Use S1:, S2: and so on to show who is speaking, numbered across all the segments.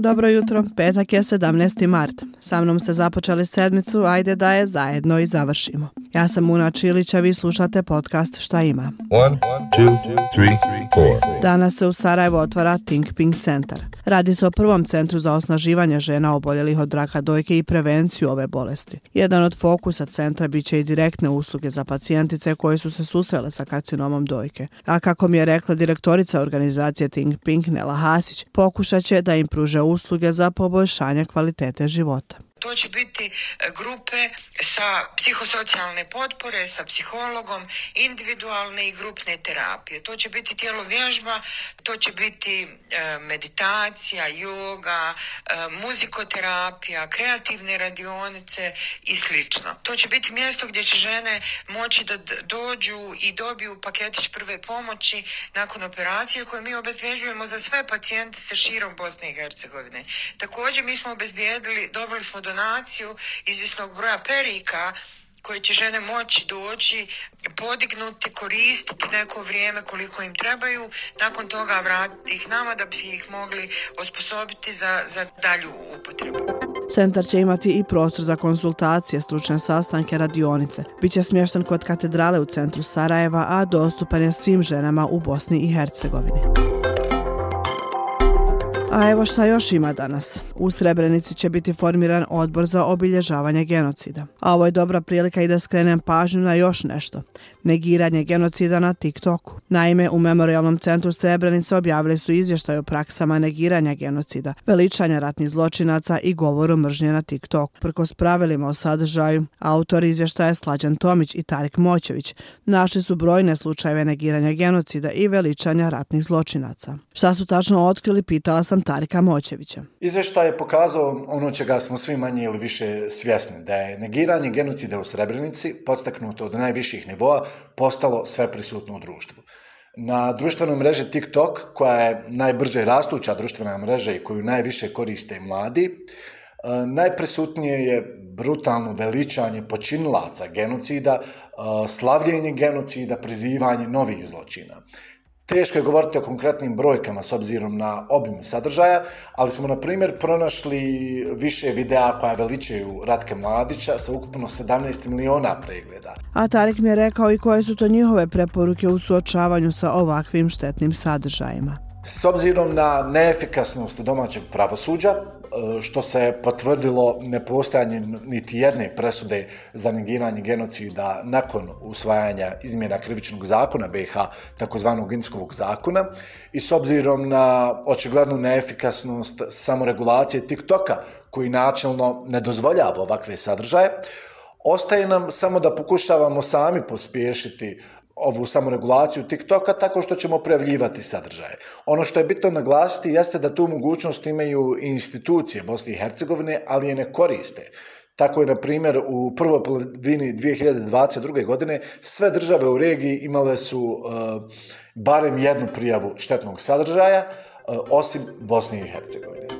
S1: Dobro jutro, petak je 17. mart. Sa mnom se započeli sedmicu, ajde da je zajedno i završimo. Ja sam Una Čilić, a vi slušate podcast Šta ima. One, two, three, Danas se u Sarajevo otvara Think Pink centar. Radi se o prvom centru za osnaživanje žena oboljelih od raka dojke i prevenciju ove bolesti. Jedan od fokusa centra bit će i direktne usluge za pacijentice koje su se susrele sa karcinomom dojke. A kako mi je rekla direktorica organizacije Think Pink Nela Hasić, pokušat će da im pruže usluge za poboljšanje kvalitete života.
S2: To će biti e, grupe sa psihosocijalne potpore, sa psihologom, individualne i grupne terapije. To će biti tijelo vježba, to će biti e, meditacija, yoga, e, muzikoterapija, kreativne radionice i slično. To će biti mjesto gdje će žene moći da dođu i dobiju paketić prve pomoći nakon operacije koje mi obezbjeđujemo za sve pacijente sa širom Bosne i Hercegovine. Također mi smo obezbijedili, dobili smo donaciju izvisnog broja perika koje će žene moći doći, podignuti, koristiti neko vrijeme koliko im trebaju, nakon toga vratiti ih nama da bi ih mogli osposobiti za, za dalju upotrebu.
S1: Centar će imati i prostor za konsultacije, stručne sastanke, radionice. Biće smješten kod katedrale u centru Sarajeva, a dostupan je svim ženama u Bosni i Hercegovini. A evo šta još ima danas. U Srebrenici će biti formiran odbor za obilježavanje genocida. A ovo je dobra prilika i da skrenem pažnju na još nešto. Negiranje genocida na TikToku. Naime, u Memorialnom centru Srebrenice objavili su izvještaj o praksama negiranja genocida, veličanja ratnih zločinaca i govoru mržnje na TikToku. Prko s pravilima o sadržaju, autori izvještaja Slađan Tomić i Tarik Moćević našli su brojne slučajeve negiranja genocida i veličanja ratnih zločinaca. Šta su tačno otkrili, pitala sam Tarika Moćevića.
S3: Izveštaj je pokazao ono čega smo svi manje ili više svjesni, da je negiranje genocida u Srebrenici, podstaknuto od najviših nivoa, postalo sve prisutno u društvu. Na društvenoj mreži TikTok, koja je najbrže rastuća društvena mreža i koju najviše koriste mladi, e, najprisutnije je brutalno veličanje počinilaca genocida, e, slavljenje genocida, prizivanje novih zločina. Teško je govoriti o konkretnim brojkama s obzirom na obim sadržaja, ali smo, na primjer, pronašli više videa koja veličaju Ratke Mladića sa ukupno 17 miliona pregleda.
S1: A Tarik mi je rekao i koje su to njihove preporuke u suočavanju sa ovakvim štetnim sadržajima.
S3: S obzirom na neefikasnost domaćeg pravosuđa, e, što se potvrdilo nepostojanjem niti jedne presude za negiranje genocida nakon usvajanja izmjena krivičnog zakona BiH, takozvanog Inskovog zakona, i s obzirom na očiglednu neefikasnost samoregulacije TikToka, koji načelno ne dozvoljava ovakve sadržaje, ostaje nam samo da pokušavamo sami pospješiti ovu samoregulaciju TikToka tako što ćemo prejavljivati sadržaje. Ono što je bitno naglasiti jeste da tu mogućnost imaju i institucije Bosne i Hercegovine, ali je ne koriste. Tako je, na primjer, u prvoj polovini 2022. godine sve države u regiji imale su uh, barem jednu prijavu štetnog sadržaja, uh, osim Bosne i Hercegovine.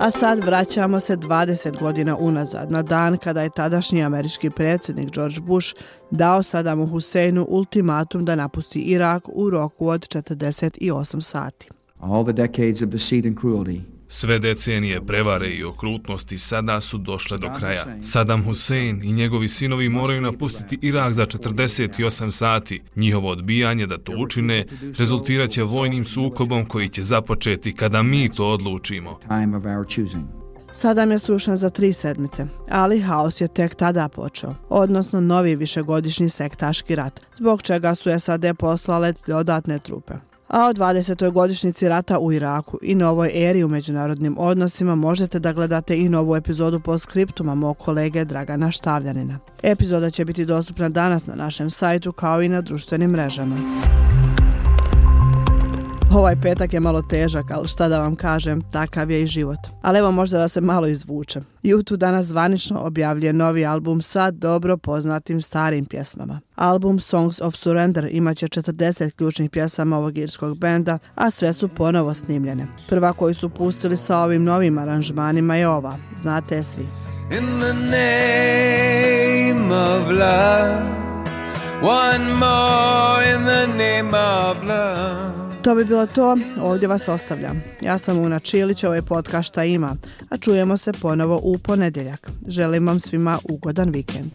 S1: A sad vraćamo se 20 godina unazad, na dan kada je tadašnji američki predsjednik George Bush dao Sadamu Husseinu ultimatum da napusti Irak u roku od 48 sati. All the decades of deceit and cruelty
S4: Sve decenije prevare i okrutnosti sada su došle do kraja. Saddam Hussein i njegovi sinovi moraju napustiti Irak za 48 sati. Njihovo odbijanje da to učine rezultiraće vojnim sukobom koji će započeti kada mi to odlučimo.
S1: Saddam je srušen za tri sedmice, ali haos je tek tada počeo, odnosno novi višegodišnji sektaški rat, zbog čega su SAD poslale dodatne trupe a o 20. godišnjici rata u Iraku i novoj eri u međunarodnim odnosima možete da gledate i novu epizodu po skriptuma mog kolege Dragana Štavljanina. Epizoda će biti dostupna danas na našem sajtu kao i na društvenim mrežama. Ovaj petak je malo težak, ali šta da vam kažem, takav je i život. Ali evo možda da se malo izvučem. YouTube danas zvanično objavljuje novi album sa dobro poznatim starim pjesmama. Album Songs of Surrender imaće 40 ključnih pjesama ovog irskog benda, a sve su ponovo snimljene. Prva koju su pustili sa ovim novim aranžmanima je ova, znate svi. In the name of love One more in the name of love To bi bilo to, ovdje vas ostavljam. Ja sam Una Čilić, ovo je podcast šta ima, a čujemo se ponovo u ponedjeljak. Želim vam svima ugodan vikend.